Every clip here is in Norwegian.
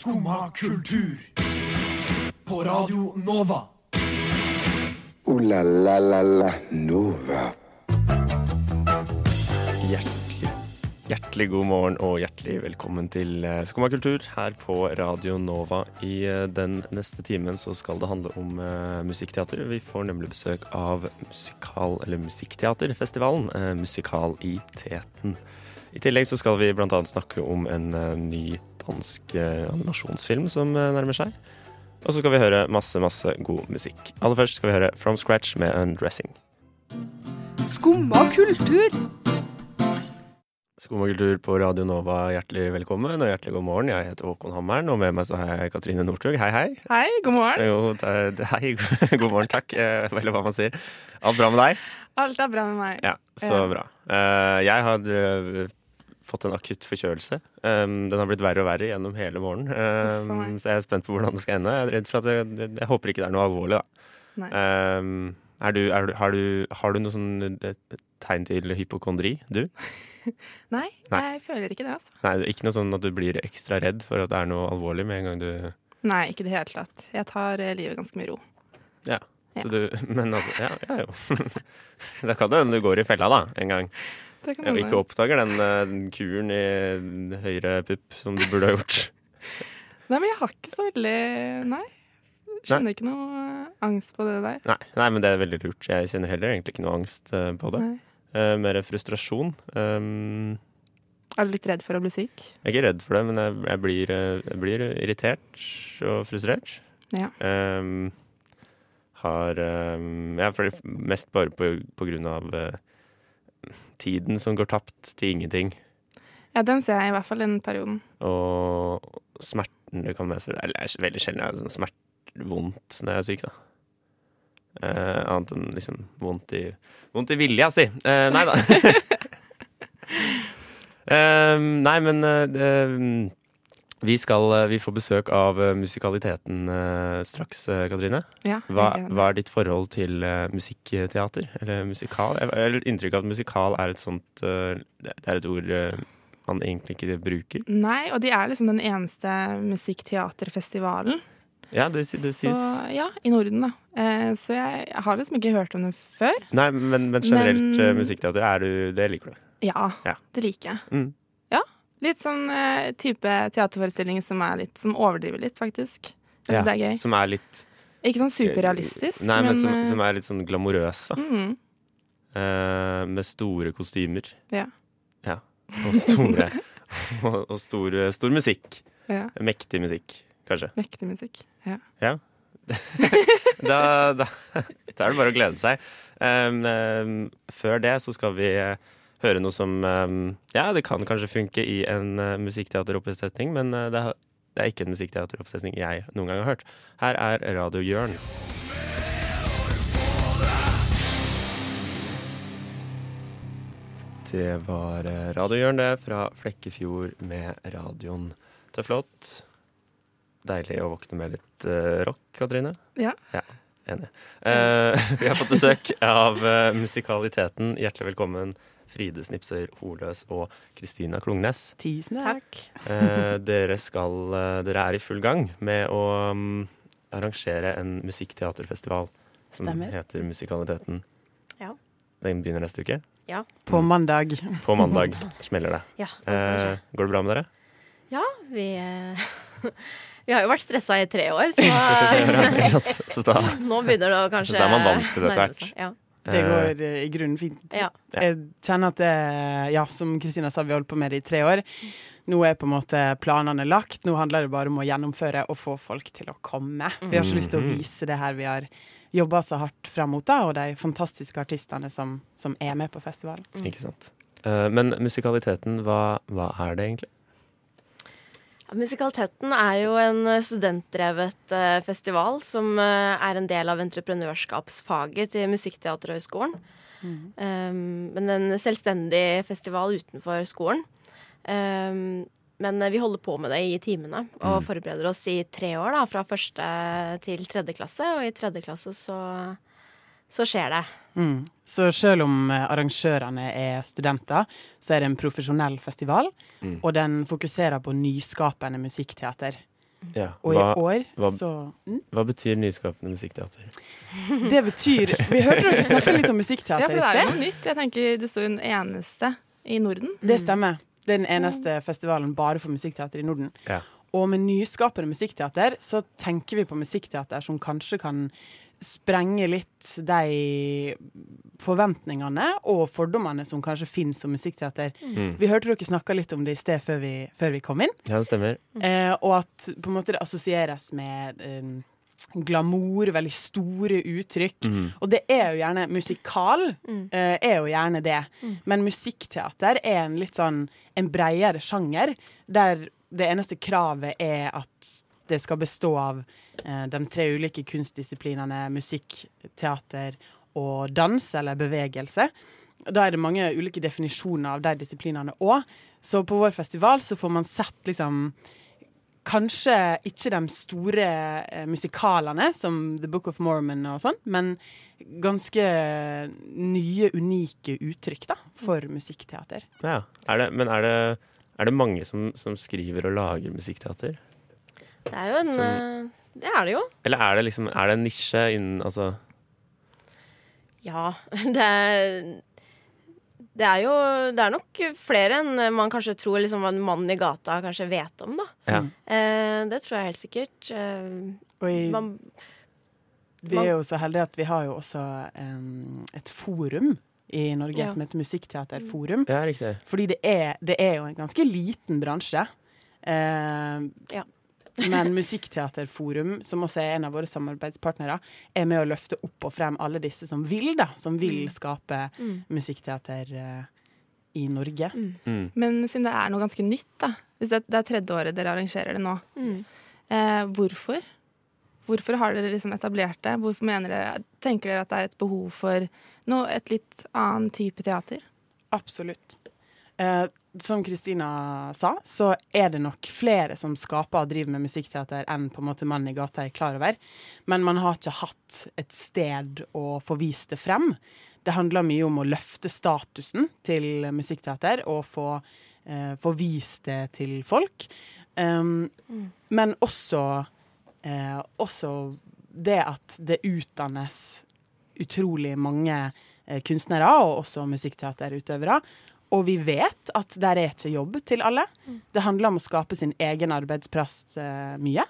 Skumma kultur. På Radio Nova. O-la-la-la-la Nova. Hjertelig, hjertelig god morgen og hjertelig velkommen til eh, Skumma kultur her på Radio Nova. I eh, den neste timen så skal det handle om eh, musikkteater. Vi får nemlig besøk av musikal, eller Musikkteaterfestivalen, Musikal i Teten. I tillegg så skal vi bl.a. snakke om en eh, ny dansk eh, animasjonsfilm som eh, nærmer seg. Og så skal vi høre masse, masse god musikk. Aller først skal vi høre From Scratch med Undressing. Skumma kultur. Skumma kultur på Radio Nova, hjertelig velkommen og hjertelig god morgen. Jeg heter Håkon Hammeren, og med meg så har jeg Katrine Northug. Hei, hei. Hei, god morgen. Jo, hei, god morgen, takk. Eller hva man sier. Alt bra med deg? Alt er bra med meg. Ja, så bra. Eh, Jeg har fått en akutt forkjølelse. Um, Den har blitt verre og verre gjennom hele morgenen. Um. Så jeg er spent på hvordan det skal ende. Jeg er redd for at jeg, jeg, Jeg håper ikke det er noe alvorlig, da. Um, er du, er har, du, har du noe sånn eh, tegn til hypokondri, du? Nei, Nei. jeg føler ikke det, altså. Nei, ikke noe sånn at du blir ekstra redd for at det er noe alvorlig med en gang du Nei, ikke i det hele tatt. Jeg tar eh, livet ganske med ro. Ja. Så du, men altså, ja, ja jo. Da kan det hende du går i fella, da, en gang. Og ikke oppdager den, eh, den kuren i høyre pupp som du burde ha gjort. Nei, men jeg har ikke så veldig Nei. Kjenner ikke noe eh, angst på det der. Nei, nei, men det er veldig lurt. Jeg kjenner heller egentlig ikke noe angst eh, på det. Nei. Eh, mer frustrasjon. Um, Er du litt redd for å bli syk? jeg er ikke redd for det, men jeg, jeg, blir, jeg blir irritert og frustrert. Ja. Um, har um, Jeg er mest bare på, på grunn av eh, tiden som går tapt til ingenting. Ja, den ser jeg i hvert fall den perioden. Og smerten det kan medføre Eller det er veldig sjelden jeg har sånn smertevondt når jeg er syk, da. Eh, annet enn liksom vondt i Vondt i vilja, si. Eh, nei da. Eh, nei, men eh, vi skal eh, Vi får besøk av eh, musikaliteten eh, straks, Katrine. Ja, Hva, hva er ditt forhold til musikkteater? Eller musikal? Jeg har inntrykk av at musikal er et sånt Det er et ord man egentlig ikke bruker. Nei, og de er liksom den eneste musikkteaterfestivalen. Ja, det, det Så ja, i Norden, da. Eh, så jeg, har liksom ikke hørt om det før. Nei, men, men generelt Men- musikkteater, er du, det liker du? Ja, Ja. det liker jeg. Mm. Ja, litt sånn uh, type teaterforestilling som litt Som overdriver litt, faktisk. Jeg syns det er gøy. Som er litt Ikke sånn superrealistisk, Nei, men, som, eh, som er litt sånn glamorøs, da. mm, Uh, med store kostymer. Ja. Ja. Og store og, og stor, stor musikk. ja. Mektig musikk, kanskje. Mektig musikk. Ja. Ja. da, da, da er det bare å glede seg. Um, um, før det så skal vi høre noe som um, Ja, det kan kanskje funke i en uh, musikkteateroppsetning, men uh, det, har- det er ikke en musikkteateroppsetning jeg noen gang har hørt. Her er Radio Jørn. Det var eh, Radio Jørn, det, fra Flekkefjord med radioen flott. Deilig å våkne med litt uh, rock, Katrine. Ja. ja Enig. Uh, vi har fått besøk av uh, musikaliteten. Hjertelig velkommen, Fride Snipser Holøs og Kristina Klungnes. Tusen Takk. Eh, dere, skal, eh, dere er i full gang med å um, arrangere en musikkteaterfestival som Stemmer. heter Musikaliteten. Ja. Den begynner neste uke. Ja. På mandag. På mandag smeller det. Ja, det. Eh, går det bra med dere? ja vi, eh, vi har jo vært stressa i tre år, så så, så, Så da, nå begynner det å kanskje Så da er man vant til det etter hvert. Ja. Det eh, går eh, i grunnen fint. Ja. Jeg kjenner at det, ja, som Kristina sa, vi har holdt på med det i tre år. Nå er på en måte planene lagt. Nå handler det bare om å gjennomføre og få folk til å komme. Vi har så lyst til å Mhm. vise det her vi har jobba så hardt fram mot, da, og de fantastiske artistene som, som er med på festivalen. Ikke sant. Eh, men musikaliteten, hva, hva er det egentlig? Musikaliteten er jo en eh, studentdrevet eh, festival som eh, er en del av entreprenørskapsfaget til Musikkteaterhøgskolen. Um, men en selvstendig festival utenfor skolen. Um, men vi holder på med det i timene og Mm. forbereder oss i tre år, da, fra første til tredje klasse. Og i tredje klasse så, så skjer det. Mm. Så selv om eh, arrangørene er studenter, så er det en profesjonell festival. Mm. Og den fokuserer på nyskapende musikkteater. Ja. Og Hva, i år hva- så mm, hva betyr nyskapende musikkteater? Det betyr Vi hørte dere snakke litt om musikkteater i sted. Ja, for det er jo noe nytt. Jeg tenker Det står jo den eneste i Norden. Det stemmer. Det er den eneste festivalen bare for musikkteater i Norden. Ja. Og med nyskapende musikkteater så tenker vi på musikkteater som kanskje kan sprenge litt de forventningene og fordommene som kanskje finnes om musikkteater. Mm. Vi hørte dere snakke litt om det i sted før vi, før vi kom inn. Ja, det stemmer. Eh, og at på en måte det assosieres med eh, glamour, veldig store uttrykk. Mm. Og det er jo gjerne Musikal eh, er jo gjerne det. Men musikkteater er en litt sånn en bredere sjanger, der det eneste kravet er at det skal bestå av eh, de tre ulike kunstdisiplinene musikk, teater og dans, eller bevegelse. Da er det mange ulike definisjoner av de disiplinene òg. Så på vår festival så får man sett liksom Kanskje ikke de store eh, musikalene, som The Book of Mormon og sånn, men ganske nye, unike uttrykk da, for musikkteater. Ja. Er det, men er det, er det mange som, som skriver og lager musikkteater? Det er jo en Som- eh, Det er det jo. Eller er det liksom Er det en nisje innen Altså Ja. Det er, det er jo Det er nok flere enn man kanskje tror liksom en mann i gata kanskje vet om, da. Ja. Eh, det tror jeg helt sikkert. Eh, i, man, vi er jo så heldige at vi har jo også um, et forum i Norge Ja. som heter Musikkteaterforum. ja, riktig. Fordi det er, det er jo en ganske liten bransje. Eh, Ja. Men Musikkteaterforum, som også er en av våre samarbeidspartnere, er med å løfte opp og frem alle disse som vil, da. Som vil skape Mm. musikkteater uh, i Norge. Mm. Men siden det er noe ganske nytt, da. Hvis det, det er tredje året dere arrangerer det nå, mm. eh, hvorfor? Hvorfor har dere liksom etablert det? Hvorfor mener dere, tenker dere at det er et behov for noe, et litt annen type teater? Absolutt. Eh, som Kristina sa, så er det nok flere som skaper og driver med musikkteater enn på en måte mannen i gata er klar over. Men man har ikke hatt et sted å få vist det frem. Det handler mye om å løfte statusen til musikkteater og få, eh, få vist det til folk. Um, Men også, eh, også det at det utdannes utrolig mange eh, kunstnere og også musikkteaterutøvere. Og vi vet at der er ikke jobb til alle. Det handler om å skape sin egen arbeidsplass eh, mye.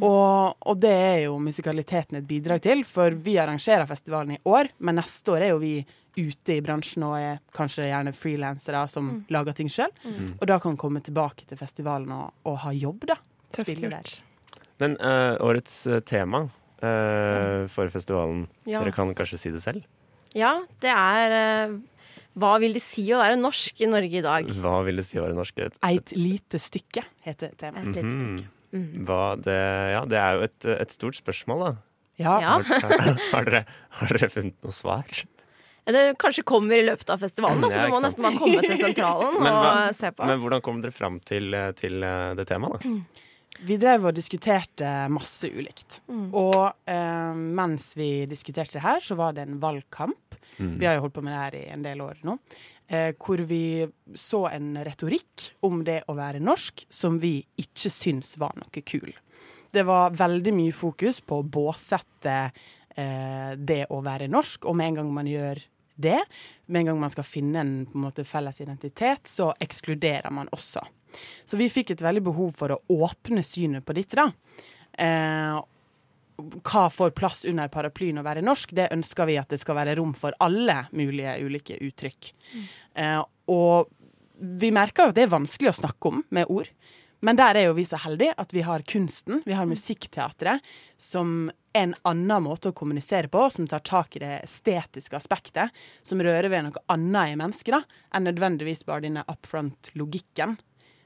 Og, og det er jo musikaliteten et bidrag til, for vi arrangerer festivalen i år, men neste år er jo vi ute i bransjen og er kanskje gjerne frilansere som lager ting sjøl. Og da kan komme tilbake til festivalen og, og ha jobb, da. Spille der. Men uh, årets eh, tema uh, for festivalen, Ja. dere kan kanskje si det selv? ja, det er eh, Hva vil det si å være norsk i Norge i dag? Hva vil det si å være norsk? Et, Eit lite stykke heter temaet. Et lite Mhm. stykke. Mhm. Hva det, ja, det er jo et, et stort spørsmål, da. Ja. Ja. Har, har, dere, har dere funnet noe svar? Det kanskje kommer i løpet av festivalen, da, så du må sant. nesten bare komme til sentralen Men og hva- se på. Men hvordan kom dere fram til, til eh, det temaet, da? Vi drev og diskuterte masse ulikt. Mm. Og eh, mens vi diskuterte det her, så var det en valgkamp. Mm. Vi har jo holdt på med det her i en del år nå. Eh, hvor vi så en retorikk om det å være norsk som vi ikke syns var noe kul. Det var veldig mye fokus på å båsette eh, det å være norsk, og med en gang man gjør det, med en gang man skal finne en, på en måte, felles identitet, så ekskluderer man også. Så vi fikk et veldig behov for å åpne synet på dette, da. Eh, hva får plass under paraplyen å være norsk, det ønsker vi at det skal være rom for alle mulige ulike uttrykk. Eh, og vi merker jo at det er vanskelig å snakke om med ord. Men der er jo vi så heldige at vi har kunsten, vi har musikkteatret, som er en annen måte å kommunisere på, som tar tak i det estetiske aspektet, som rører ved noe annet i mennesket da, enn nødvendigvis bare denne upfront-logikken.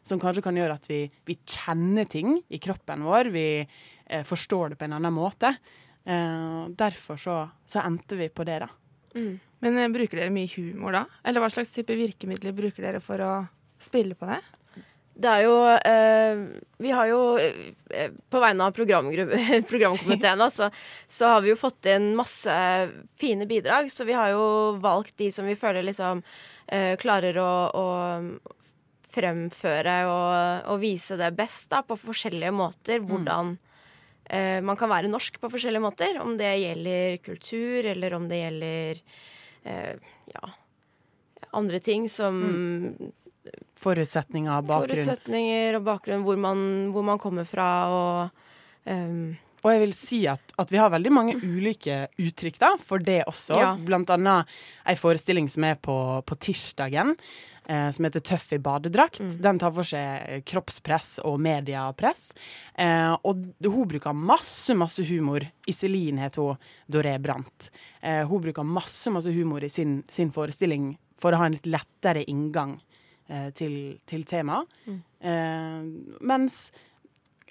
Som kanskje kan gjøre at vi, vi kjenner ting i kroppen vår, vi eh, forstår det på en annen måte. Eh, derfor så, så endte vi på det, da. Men eh, bruker dere mye humor da? Eller hva slags type virkemidler bruker dere for å spille på det? Det er jo eh, Vi har jo eh, På vegne av programkomiteen altså, så, så har vi jo fått inn masse fine bidrag. Så vi har jo valgt de som vi føler liksom eh, klarer å, å fremføre og, og vise det best da, på forskjellige måter. Hvordan uh, man kan være norsk på forskjellige måter. Om det gjelder kultur, eller om det gjelder uh, ja, andre ting som Forutsetninger, og bakgrunn. forutsetninger og bakgrunn, hvor man, hvor man kommer fra og um, Og jeg vil si at, at vi har veldig mange ulike uttrykk da, for det også. Ja. Blant annet ei forestilling som er på, på tirsdagen, eh, som heter Tøff i badedrakt. Den tar for seg kroppspress og mediepress. Eh, og hun bruker masse, masse humor. Iselin heter hun, Doré Brandt. Eh, hun bruker masse, masse humor i sin, sin forestilling for å ha en litt lettere inngang eh, til, til temaet. Eh, mens Eh,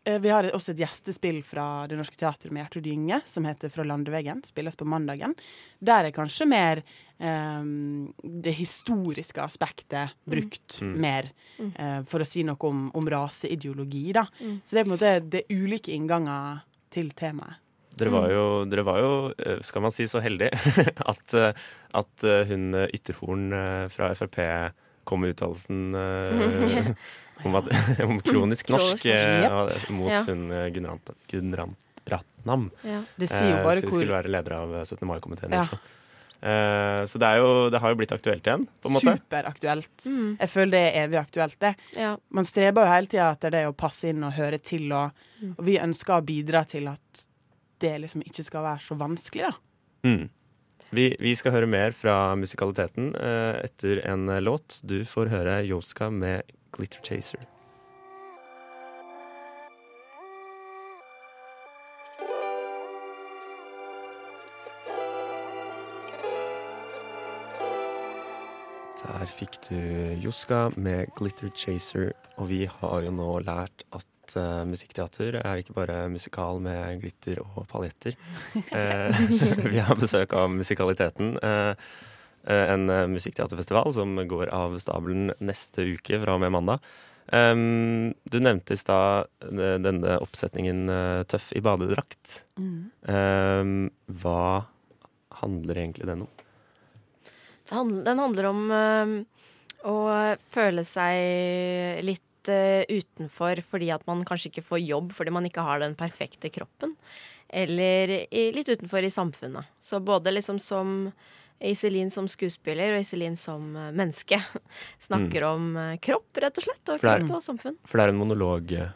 Vi har også et gjestespill fra Det Norske Teatret med Gjertrud Gynge, som heter Fra landeveggen. Spilles på mandagen. Der er kanskje mer um, det historiske aspektet brukt mer, uh, for å si noe om, om raseideologi, da. Så det er på en måte det er ulike innganger til temaet. Dere var jo, dere var jo eh, skal man si, så heldige at, eh, at eh, hun eh, Ytterhorn eh, fra Frp kom med uttalelsen eh, om, at, om kronisk norsk Kronisk norsk, eh, mot Ja. hun eh, Gunn Ran- Gunn Ratnam. ja. Det sier jo eh, bare hvor skulle være leder av 17. mai-komiteen. Ja. Eh, så det, er jo, det har jo blitt aktuelt igjen, på en måte. superaktuelt. Mm, Jeg føler det er evig aktuelt, det. ja. Man streber jo hele tida etter det å passe inn og høre til, og, og vi ønsker å bidra til at det liksom ikke skal være så vanskelig, da. Mm. Vi, vi skal høre mer fra musikaliteten eh, etter en eh, låt. Du får høre Joska med 'Glitter Chaser'. Der fikk du Joska med 'Glitter Chaser', og vi har jo nå lært at uh, musikkteater er ikke bare musikal med glitter og paljetter. Uh, vi har besøk av Musikaliteten, eh, en eh, musikkteaterfestival som går av stabelen neste uke fra og med mandag. Um, du nevnte i stad eh, denne oppsetningen eh, 'Tøff i badedrakt'. Um, hva handler egentlig den om? Den handler om øhm, å føle seg litt utenfor fordi at man kanskje ikke får jobb fordi man ikke har den perfekte kroppen. Eller litt utenfor i samfunnet. Så både liksom som Iselin som skuespiller og Iselin som øh, menneske snakker om øh, kropp, rett og slett. Og Mm. Kropp og samfunn. For det er en monolog. eh,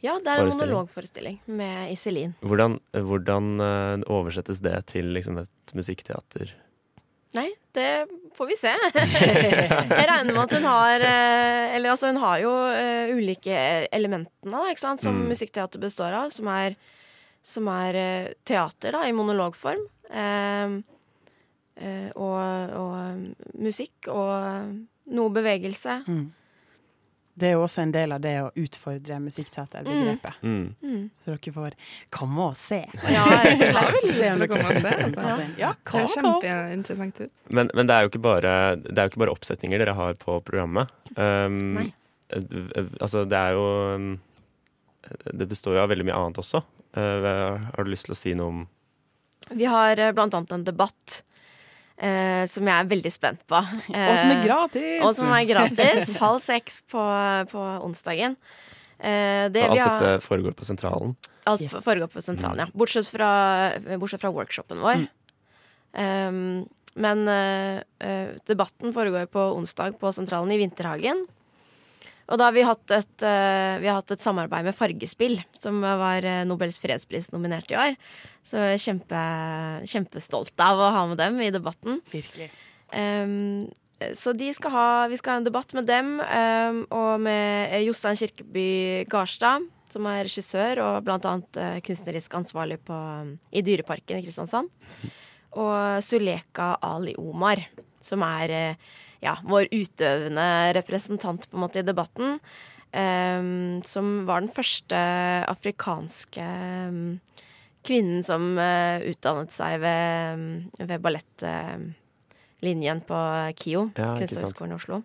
Ja, det er en Forestilling. monologforestilling med Iselin. Hvordan, hvordan eh, oversettes det til liksom et musikkteater? Nei, det får vi se. Jeg regner med at hun har eh, Eller altså, hun har jo eh, ulike elementene da, som Mm. musikkteater består av, som er, som er eh, teater da, i monologform. Eh, eh, og, og eh, musikk og noe bevegelse. Det er jo også en del av det å utfordre musikkteaterbegrepet. Mm. Så dere får komme og se. Ja, rett og slett. Se om dere komme og synes se, det. Ja, kom, høres kom. kjempeinteressant ut. Men, men det er jo ikke bare Det er jo ikke bare oppsetninger dere har på programmet. Um, Nei. eh, eh, Altså, det er jo Det består jo av veldig mye annet også. Uh, har du lyst til å si noe om Vi har eh, blant annet en debatt eh, som jeg er veldig spent på. Og som er Eh, gratis! Og som er gratis. Halv seks på, på onsdagen. Eh, det, Alt vi har, dette foregår på Sentralen. alt Yes. foregår på sentralen, ja. Bortsett fra, bortsett fra workshopen vår. Um, men eh, eh, debatten foregår på onsdag på Sentralen i Vinterhagen. Og da har vi hatt et, eh, vi har hatt et samarbeid med Fargespill, som var eh, Nobels fredspris nominert i år. Så jeg er kjempe, kjempestolt av å ha med dem i debatten. Virkelig. Um, så de skal ha, vi skal ha en debatt med dem um, og med eh, Jostein Kirkeby Garstad, som er regissør og blant annet kunstnerisk ansvarlig på, i Dyreparken i Kristiansand. Og Suleka Ali Omar, som er eh, ja, vår utøvende representant på en måte i debatten. Um, som var den første afrikanske um, kvinnen som uh, utdannet seg ved, um, ved ballettlinjen på KIO, Ja. Kunsthøgskolen i Oslo.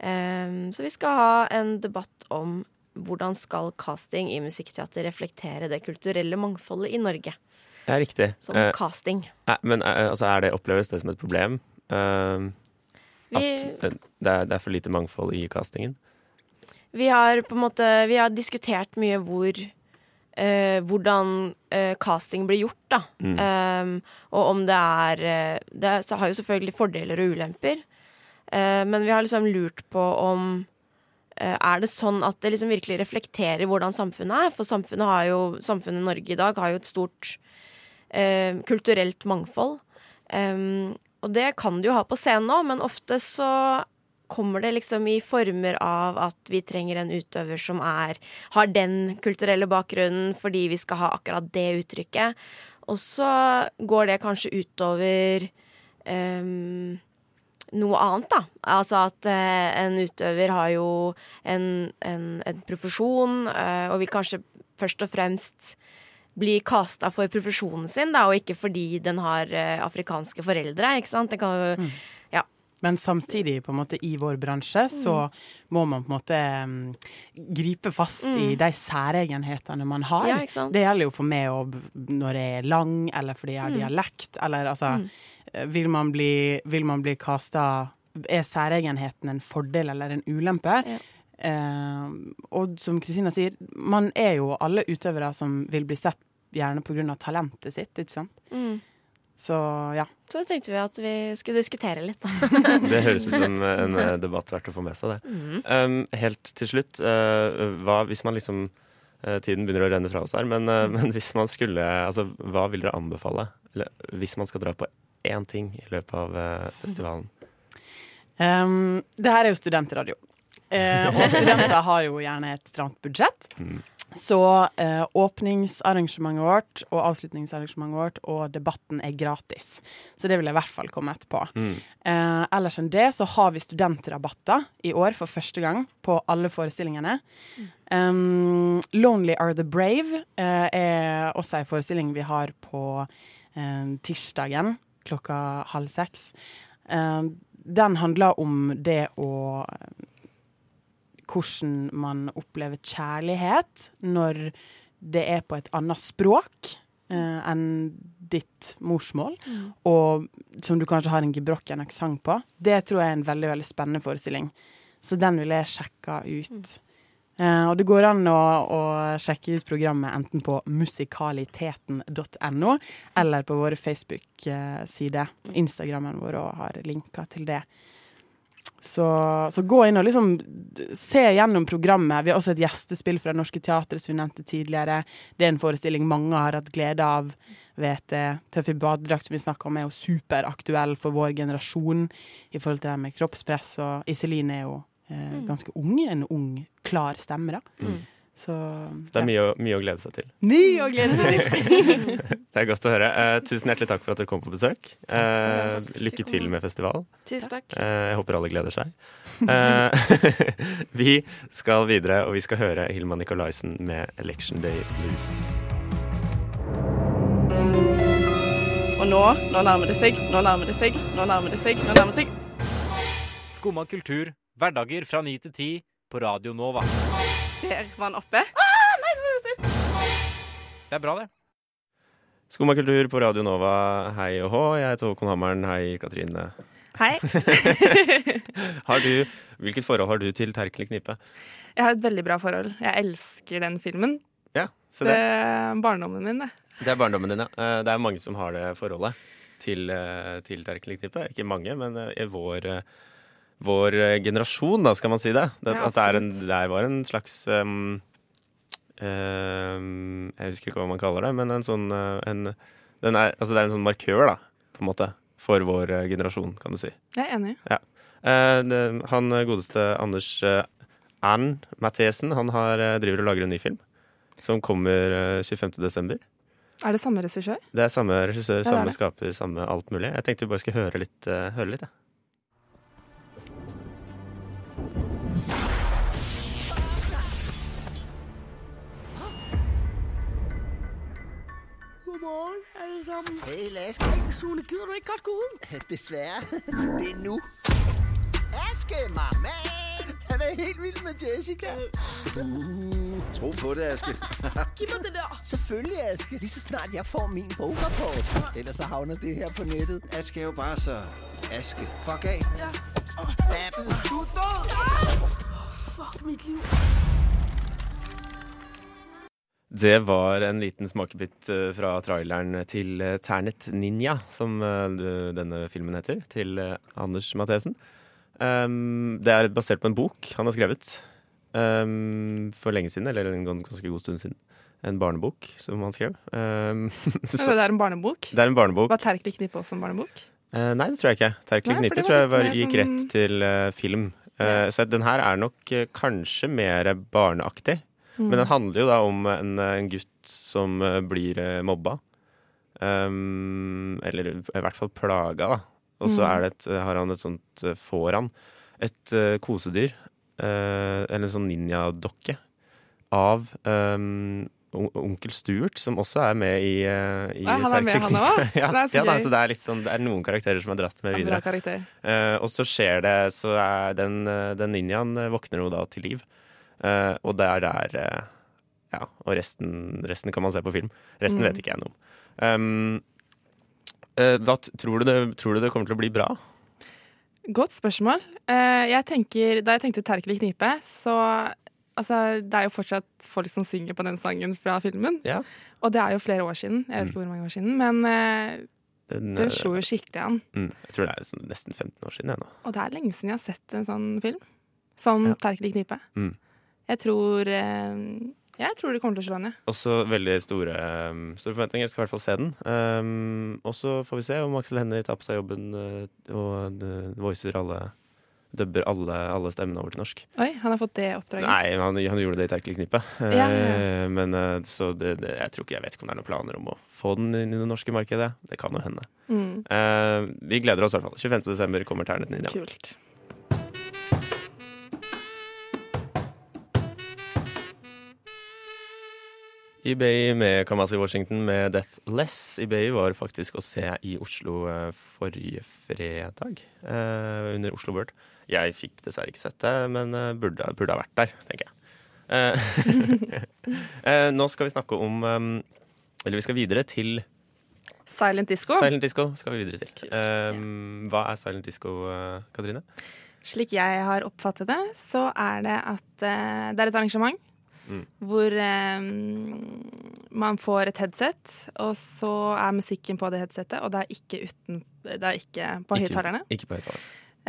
Um, så vi skal ha en debatt om hvordan skal casting i musikkteater reflektere det kulturelle mangfoldet i Norge. Ja, riktig. Som uh, casting. eh, men eh, altså, er det, oppleves det som et problem? At Vi, at det er, det er for lite mangfold i castingen? vi har på en måte Vi har diskutert mye hvor eh, hvordan eh, casting blir gjort, da. Mm. Um, og om det er eh, Det har jo selvfølgelig fordeler og ulemper. Eh, men vi har liksom lurt på om eh, Er det sånn at det liksom virkelig reflekterer hvordan samfunnet er? For samfunnet, har jo, samfunnet i Norge i dag har jo et stort eh, kulturelt mangfold. Um, og det kan du jo ha på scenen òg, men ofte så kommer det liksom i former av at vi trenger en utøver som er, har den kulturelle bakgrunnen fordi vi skal ha akkurat det uttrykket. Og så går det kanskje utover um, noe annet, da. Altså at uh, en utøver har jo en, en, en profesjon, uh, og vil kanskje først og fremst bli casta for profesjonen sin, da, og ikke fordi den har eh, afrikanske foreldre. ikke sant? Det kan jo Men samtidig, på en måte, i vår bransje, så må man på en måte um, gripe fast i de særegenhetene man har. Ja? Det gjelder jo for meg òg når jeg er lang, eller fordi jeg har dialekt, eller altså eh, Vil man bli, vil man bli casta Er særegenheten en fordel eller en ulempe? Ja. Uh, og som Kristina sier, man er jo alle utøvere som vil bli sett gjerne av talentet sitt, ikke sant? mm. Så ja. Så da tenkte vi at vi skulle diskutere litt, da. Det høres ut som en eh, debatt verdt å få med seg, det. Um, helt til slutt, uh, hva hvis man liksom uh, Tiden begynner å renne fra oss her, men, uh, men hvis man skulle Altså, hva vil dere anbefale? Eller hvis man skal dra på én ting i løpet av festivalen? Um, det her er jo studentradio. Eh, og studenter har jo gjerne et stramt budsjett. Mm. Så eh, åpningsarrangementet vårt og avslutningsarrangementet vårt og debatten er gratis. Så det vil jeg i hvert fall komme etterpå. Mm. Eh, ellers enn det så har vi studentrabatter i år for første gang på alle forestillingene. Um, Lonely Are The Brave eh, er også en forestilling vi har på eh, tirsdagen klokka halv seks. Eh, den handler om det å hvordan man opplever kjærlighet når det er på et annet språk eh, enn ditt morsmål, og som du kanskje har en gebrokken aksent på. Det tror jeg er en veldig veldig spennende forestilling. Så den vil jeg sjekke ut. Eh, og det går an å, å sjekke ut programmet enten på musikaliteten.no eller på våre Facebook-sider. Instagrammen vår har linker til det. Så, så gå inn og liksom se gjennom programmet. Vi har også et gjestespill fra Norske Teatret som vi nevnte tidligere. Det er en forestilling mange har hatt glede av. Vet jeg. Tøff i badedrakt, som vi snakka om, er jo superaktuell for vår generasjon i forhold til det med kroppspress. Og Iselin er jo eh, ganske ung. En ung, klar stemme, da. Mm. Så Så det er mye, mye å glede seg til. mye å glede seg til. Det er godt å høre. Eh, tusen hjertelig takk for at dere kom på besøk. Eh, lykke til med festival. Tusen takk. Eh, jeg håper alle gleder seg. Eh, vi skal videre, og vi skal høre Hilma Nikolaisen med 'Election Day Blues'. Og nå, nå nærmer det seg, nå nærmer det seg, nå nærmer det seg, nå nærmer det seg. Skumma kultur, hverdager fra 9 til 10 på Radio Nova. Der var han oppe. Ah, nei, Det er bra, det. Skumma kultur på Radio Nova, hei og hå. Jeg heter Håkon Hammeren. Hei, Katrine. Hei. Har du, hvilket forhold har du til Terkel i Knipe? Jeg har et veldig bra forhold. Jeg elsker den filmen. Ja, se Det det. er barndommen min, det. Det er barndommen din, ja. Eh, Det er mange som har det forholdet til, eh, til Terkel i Knipe. Ikke mange, men eh, i vår, vår eh, generasjon, da, skal man si det. det Ja, at det, en, det var en slags um, um, Jeg husker ikke hva man kaller det, men en sånn uh, en, den er, altså Det er en sånn markør, da, på en måte, for vår eh, generasjon, kan du si. Jeg er enig. Eh, det, han eh, godeste Anders uh, Ann Mathesen, han har, eh, driver og lager en ny film. Som kommer uh, 25. desember. Er det samme regissør? Det er samme regissør, samme skaper, samme alt mulig. Jeg tenkte vi bare skulle høre litt. Uh, høre litt jeg. Alle sammen. Hey, Laske. Hej, Sune. Gider du ikke godt gå ud? Desværre. Det er nu. Aske, mamma. Han er helt vild med Jessica. Uh, tro på det, Aske. Giv mig det der. Selvfølgelig, Aske. Lige så snart jeg får min bograpport. Ellers så havner det her på nettet. Aske er jo bare så... Aske. Fuck af. Ja. Natten, du er død! Fuck mitt liv. Det var en liten smakebit eh, fra traileren til eh, Ternet Ninja, som eh, denne filmen heter, til Anders Mathesen. Um, det er basert på en bok han har skrevet um, for lenge siden, eller en ganske god stund siden. En barnebok som han skrev. Um, Så det er en barnebok? det er en barnebok. Var Terkelig knippe også en barnebok? Uh, nei, det tror jeg ikke. Terkelig Nei, Knippe tror jeg var, gikk sånn- rett til uh, film. Eh, Så den her er nok kanskje mer barneaktig. Mm. Men den handler jo da om en, en gutt som eh, blir eh, mobba. Um, eller i hvert fall plaga, da. Og så Mm. eh, har han et sånt Får han et uh, kosedyr, uh, eller en sånn ninjadokke, av um, onkel Stuart, som også er med i, uh, i Ja, han er med, han òg? ja, Det er så ja, da, så det er sånn Det er noen karakterer som er dratt med videre. Uh. Og så skjer det, så er den, den ninjaen våkner jo da til liv. Eh, og det er der uh, Ja, og resten, resten kan man se på film. Resten Mm. vet ikke jeg noe om. Um, uh, hva tror, du det, tror du det kommer til å bli bra? Godt spørsmål. Jeg tenker, da jeg tenkte Terkelig knipe, så altså, Det er jo fortsatt folk som synger på den sangen fra filmen. Ja. Og det er jo flere år siden. Jeg vet ikke hvor mange år siden. Men Den, den slo jo skikkelig an. mm, jeg tror det er sånn nesten 15 år siden. Jeg, nå. Og det er lenge siden jeg har sett en sånn film. Som Ja. Terkelig knipe. Mm. Jeg tror eh, Jeg tror det kommer til å slå an, ja. Også veldig store, um, store forventninger. Jeg skal i hvert fall se den. Um, og så får vi se om Aksel Hennie tar på seg jobben og voicer alle Dubber alle, alle stemmene over til norsk. Oi, han har fått det oppdraget. Nei, han, han gjorde det i Terkelig knippe. Eh, Ja, ja. Men eh, så det, det, jeg tror ikke jeg vet ikke om det er noen planer om å få den inn i det norske markedet. Det kan jo hende. Mm. Uh, vi gleder oss i hvert fall. 25. desember kommer Ternet Ninja. Kult. eBay med Kamasi Washington med Deathless. eBay var faktisk å se i Oslo eh, forrige fredag, eh, under Oslo Bird. Jeg fikk dessverre ikke sett det, men eh, burde, burde ha vært der, tenker jeg. Eh, eh, nå skal vi snakke om Eller vi skal videre til Silent Disco. Silent Disco. skal vi videre til. Hva er Silent Disco, Katrine? Slik jeg har oppfattet det, så er det at det er et arrangement Mm. hvor eh, man får et headset, og så er musikken på det headsetet, og det er ikke uten Det er ikke på Ikke- høyttalerne. Ikke på høyttaler.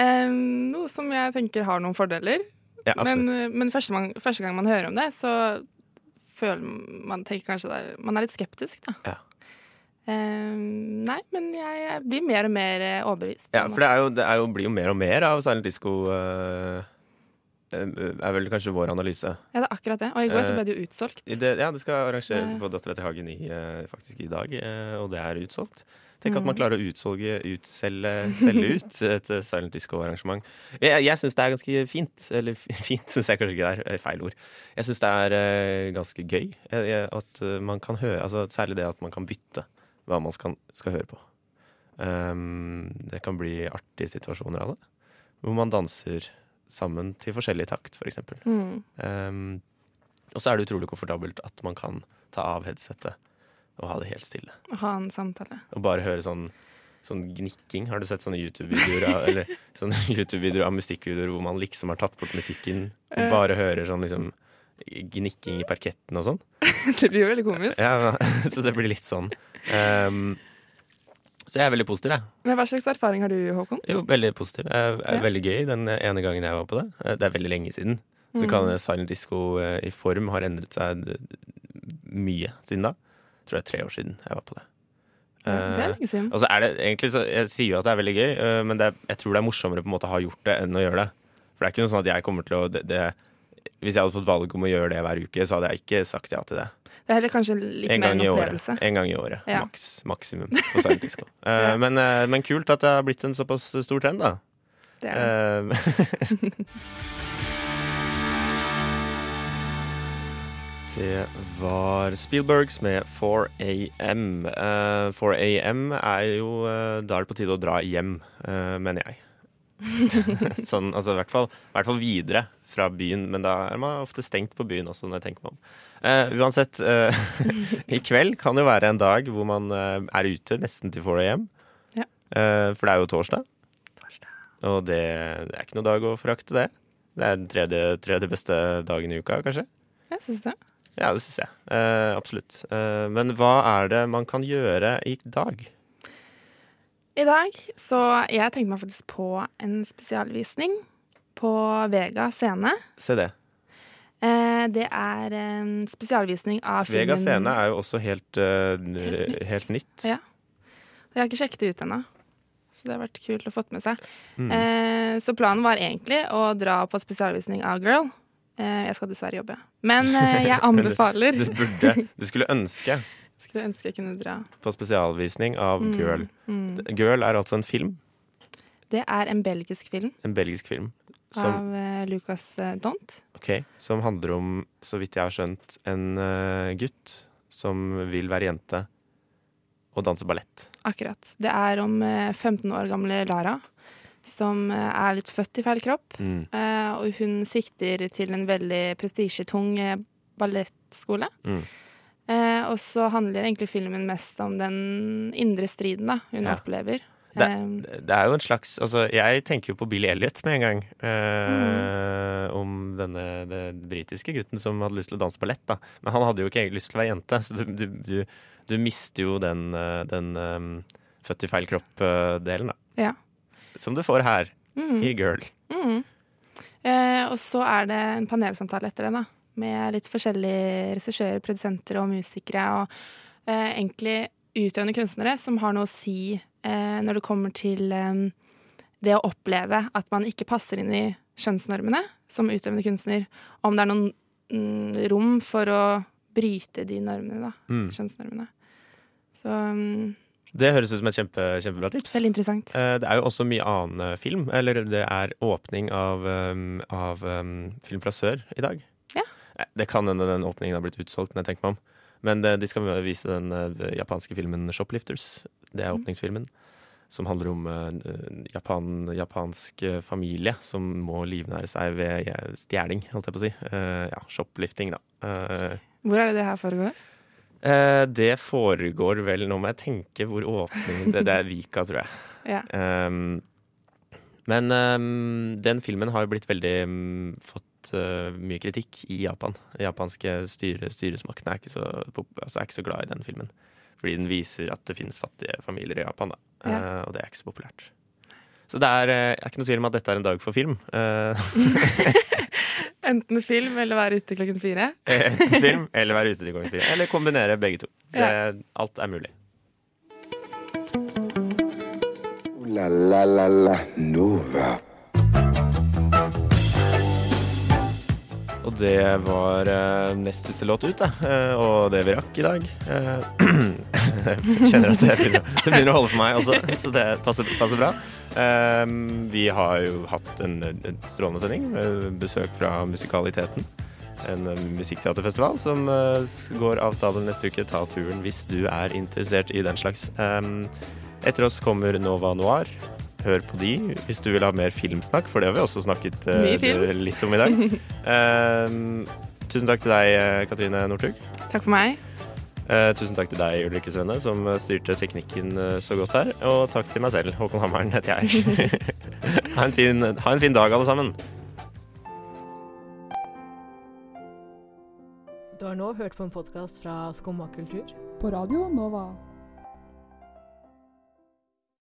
Eh, noe som jeg tenker har noen fordeler. Ja, men absolutt. men første, man, første gang man hører om det, så føler man tenker kanskje det er, Man er litt skeptisk, da. Ja. Eh, nei, men jeg, jeg blir mer og mer eh, overbevist. Ja, for det, er jo, det er jo, blir jo mer og mer av Silent Disco, eh, eh, er vel kanskje vår analyse. Ja, det er akkurat det. Og i går så Eh, ble det jo utsolgt. Det, ja, det skal arrangeres på Dattera til Hagen i, eh, faktisk i dag, eh, og det er utsolgt. Tenk at Mm. man klarer å utsolge, utselge, selge ut et eh, Silent Disco-arrangement. Jeg, jeg syns det er ganske fint. Eller fint syns jeg kanskje ikke det er, feil ord. Jeg syns det er eh, ganske gøy eh, at eh, man kan høre altså, Særlig det at man kan bytte hva man skal, skal høre på. Um, det kan bli artige situasjoner av det. Hvor man danser sammen til forskjellig takt, f.eks. For eksempel. Mm. Um, og så er det utrolig komfortabelt at man kan ta av headsetet og ha det helt stille. Og ha en samtale. Og bare høre sånn, sånn gnikking. Har du sett sånne YouTube-videoer av, YouTube-videoer av musikkvideoer hvor man liksom har tatt bort musikken og bare hører sånn liksom gnikking i parketten og sånn? det blir jo veldig komisk. Ja, så det blir litt sånn. Um, så jeg er veldig positiv, jeg. Men hva slags erfaring har du, Håkon? Jo, veldig positiv. Jeg er, Ja. veldig gøy den ene gangen jeg var på det. Eh, Det er veldig lenge siden. Så kan Mm. kan Silent Disco eh, i form har endret seg mye siden da. Jeg tror det er tre år siden jeg var på det. Ja, det er Eh, lenge siden. Uh, altså er det egentlig så, Jeg sier jo at det er veldig gøy, uh, men det er, jeg tror det er morsommere på en måte å ha gjort det enn å gjøre det. For det er ikke noe sånn at jeg kommer til å det, det, Hvis jeg hadde fått valg om å gjøre det hver uke, så hadde jeg ikke sagt ja til det. Det er heller kanskje litt En mer en opplevelse. En gang i året. Ja. Maks, maksimum på Disco. Eh, men, eh, men kult at det har blitt en såpass stor trend, da. Det er det. Eh, Det var Spielbergs med 4AM. Uh, 4AM er jo uh, Da er det på tide å dra hjem, uh, mener jeg. sånn, altså i hvert fall, i hvert fall videre fra byen, men da er man ofte stengt på byen også, når jeg tenker meg om. Eh, uansett, uh, i kveld kan jo være en dag hvor man uh, er ute nesten til 4AM. Ja. Eh, for det er jo torsdag. Og det, det er ikke noe dag å forakte, det. Det er den tredje, tredje beste dagen i uka, kanskje. Jeg syns det. Ja, det syns jeg. Absolutt. Men hva er det man kan gjøre i dag? I dag så Jeg tenkte meg faktisk på en spesialvisning på Vega scene. Se det. Eh, det er en spesialvisning av filmen Vega Scene er jo også helt, eh, Helt nytt. helt nytt. Ja. Jeg har ikke sjekket det ut ennå, så det har vært kult å få med seg. Mm. Eh, så planen var egentlig å dra på spesialvisning av Girl. Eh, jeg skal dessverre jobbe. Men eh, jeg anbefaler Du burde Du skulle ønske Skulle ønske jeg kunne dra. på spesialvisning av Mm, Girl. mm. Girl er altså en film. Det er en belgisk film En belgisk film. Som, av eh, Lucas eh, Dont. ok, som handler om, så vidt jeg har skjønt, en eh, gutt som vil være jente og danse ballett. Akkurat. Det er om eh, 15 år gamle Lara, som er litt født i feil kropp. Mm. Og hun sikter til en veldig prestisjetung ballettskole. Mm. Og så handler egentlig filmen mest om den indre striden da, hun Ja. opplever. Det, Eh, det er jo en slags Altså, jeg tenker jo på Billy Elliot med en gang. Eh, Mm. Om denne det britiske gutten som hadde lyst til å danse ballett. da Men han hadde jo ikke egentlig lyst til å være jente, så du, du, du, du mister jo den, eh, den um, født i feil kropp-delen, da. Ja. Som du får her, mm, i Girl. mm. Eh, og så er det en panelsamtale etter den, da. Med litt forskjellige regissører, produsenter og musikere. Og eh, egentlig utøvende kunstnere som har noe å si eh, når det kommer til eh, det å oppleve at man ikke passer inn i kjønnsnormene som utøvende kunstner. Om det er noen mm, rom for å bryte de normene, da. Mm. Kjønnsnormene. Så um, Det høres ut som et kjempe, kjempebra tips. veldig interessant. Eh, Det er jo også mye annen eh, film. Eller det er åpning av, um, av Film fra sør i dag. Ja. Eh, Det kan hende den åpningen har blitt utsolgt, når jeg tenker meg om. Men de skal vise den eh, japanske filmen 'Shoplifters'. Det er Mm. åpningsfilmen. Som handler om en Japan, japansk eh, familie som må livnære seg ved eh, stjeling, holdt jeg på å si. Eh, ja, shoplifting, da. Eh, Hvor er det det her foregår? Eh, det foregår vel Nå må jeg tenke hvor åpningen Det, det er Vika, tror jeg. Ja. Um, men um, den filmen har blitt veldig um, fått eh, mye kritikk i Japan. Japanske styre, styresmaktene er ikke, så, altså er ikke så glad i den filmen. Fordi den viser at det finnes fattige familier i Japan, da. Ja. uh, og det er ikke så populært. Så det er, eh, er ikke noe tvil om at dette er en dag for film. Eh, Enten film eller være ute klokken fire. enten film eller være ute til klokken fire. Eller kombinere begge to. Det, alt er mulig. La la la la Nova. Og det var uh, nest siste låt ut, da. Uh, og det vi rakk i dag. Uh, kjenner at det begynner, det begynner å holde for meg også, så det passer, passer bra. Uh, vi har jo hatt en, en strålende sending besøk fra Musikaliteten. En musikkteaterfestival som går av stabelen neste uke. Ta turen hvis du er interessert i den slags. Um, etter oss kommer Nova Noir. Hør på de hvis du vil ha mer filmsnakk, for det har vi også snakket uh, litt om i dag. uh, tusen takk til deg, eh, Katrine Northug. Takk for meg. Uh, tusen takk til deg, Ulrikke Svenne, som styrte teknikken så godt her. Og takk til meg selv. Håkon Hammeren heter jeg. ha, en fin, ha en fin dag, alle sammen. Du har nå hørt på en podkast fra Skumma kultur. På Radio Nova.